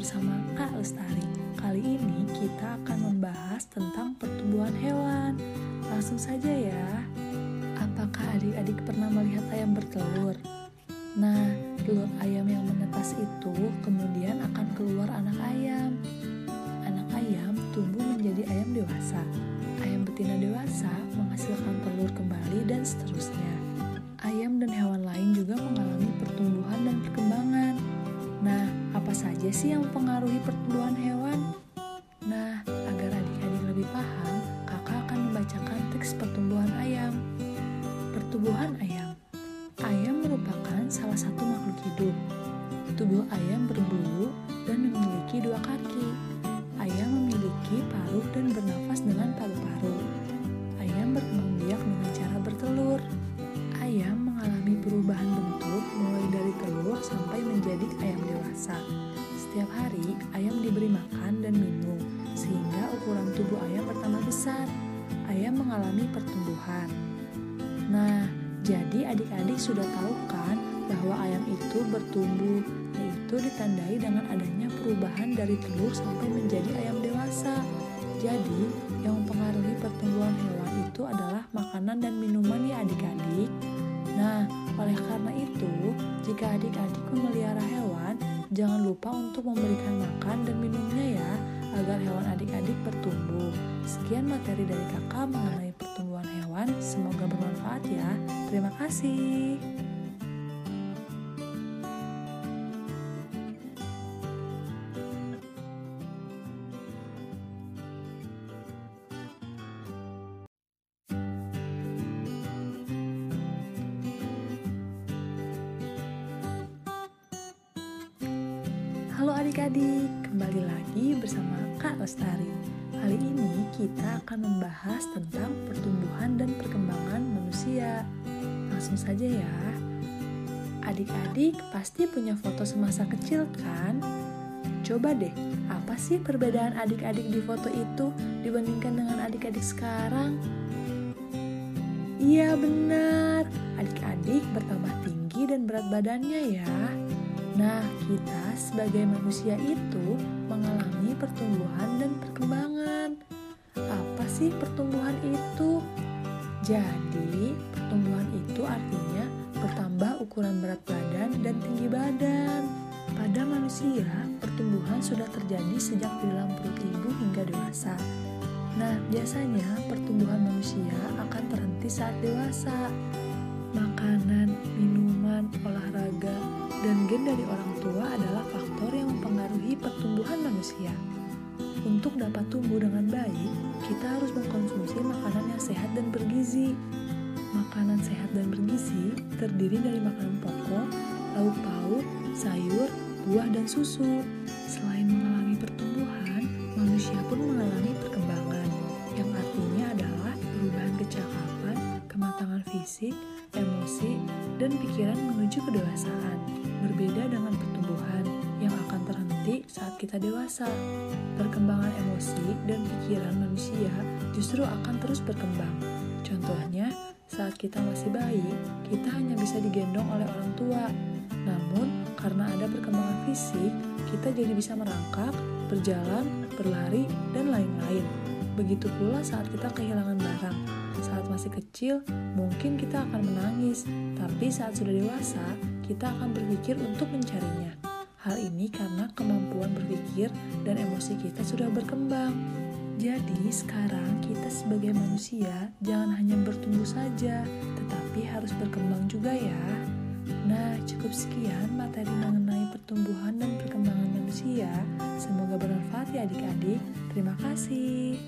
bersama Kak Lestari. Kali ini kita akan membahas tentang pertumbuhan hewan. Langsung saja ya. Apakah adik-adik pernah melihat ayam bertelur? Nah, telur ayam yang menetas itu kemudian akan keluar anak ayam. Anak ayam tumbuh menjadi ayam dewasa. Ayam betina dewasa menghasilkan telur kembali dan seterusnya. Ayam dan hewan saja sih yang mempengaruhi pertumbuhan hewan? Nah, agar adik-adik lebih paham, kakak akan membacakan teks pertumbuhan ayam. Pertumbuhan ayam Ayam merupakan salah satu makhluk hidup. Tubuh ayam berbulu dan memiliki dua kaki. Ayam memiliki paruh dan bernafas dengan paru-paru. Ayam berkembang biak dengan cara bertelur. Ayam mengalami perubahan bentuk mulai dari telur sampai menjadi ayam dewasa. Setiap hari, ayam diberi makan dan minum, sehingga ukuran tubuh ayam bertambah besar. Ayam mengalami pertumbuhan. Nah, jadi adik-adik sudah tahu kan bahwa ayam itu bertumbuh, yaitu ditandai dengan adanya perubahan dari telur sampai menjadi ayam dewasa. Jadi, yang mempengaruhi pertumbuhan hewan itu adalah makanan dan minuman ya adik-adik. Jika adik-adik memelihara hewan, jangan lupa untuk memberikan makan dan minumnya ya, agar hewan adik-adik bertumbuh. Sekian materi dari kakak mengenai pertumbuhan hewan, semoga bermanfaat ya. Terima kasih. Halo adik-adik, kembali lagi bersama Kak Lestari. Kali ini kita akan membahas tentang pertumbuhan dan perkembangan manusia. Langsung saja ya. Adik-adik pasti punya foto semasa kecil kan? Coba deh, apa sih perbedaan adik-adik di foto itu dibandingkan dengan adik-adik sekarang? Iya benar, adik-adik bertambah tinggi dan berat badannya ya. Nah, kita sebagai manusia itu mengalami pertumbuhan dan perkembangan. Apa sih pertumbuhan itu? Jadi, pertumbuhan itu artinya bertambah ukuran berat badan dan tinggi badan. Pada manusia, pertumbuhan sudah terjadi sejak di dalam perut ibu hingga dewasa. Nah, biasanya pertumbuhan manusia akan terhenti saat dewasa. Makanan, minuman, olahraga, dan gen dari orang tua adalah faktor yang mempengaruhi pertumbuhan manusia. Untuk dapat tumbuh dengan baik, kita harus mengkonsumsi makanan yang sehat dan bergizi. Makanan sehat dan bergizi terdiri dari makanan pokok, lauk pauk, sayur, buah, dan susu. Selain mengalami pertumbuhan, manusia pun mengalami perkembangan, yang artinya adalah perubahan kecakapan, kematangan fisik, emosi, dan pikiran menuju kedewasaan. Berbeda dengan pertumbuhan yang akan terhenti saat kita dewasa. Perkembangan emosi dan pikiran manusia justru akan terus berkembang. Contohnya, saat kita masih bayi, kita hanya bisa digendong oleh orang tua. Namun, karena ada perkembangan fisik, kita jadi bisa merangkak, berjalan, berlari, dan lain-lain. Begitu pula saat kita kehilangan barang. Saat masih kecil, mungkin kita akan menangis, tapi saat sudah dewasa, kita akan berpikir untuk mencarinya. Hal ini karena kemampuan berpikir dan emosi kita sudah berkembang. Jadi, sekarang kita sebagai manusia jangan hanya bertumbuh saja, tetapi harus berkembang juga ya. Nah, cukup sekian materi mengenai pertumbuhan dan perkembangan manusia. Semoga bermanfaat ya adik-adik. Terima kasih.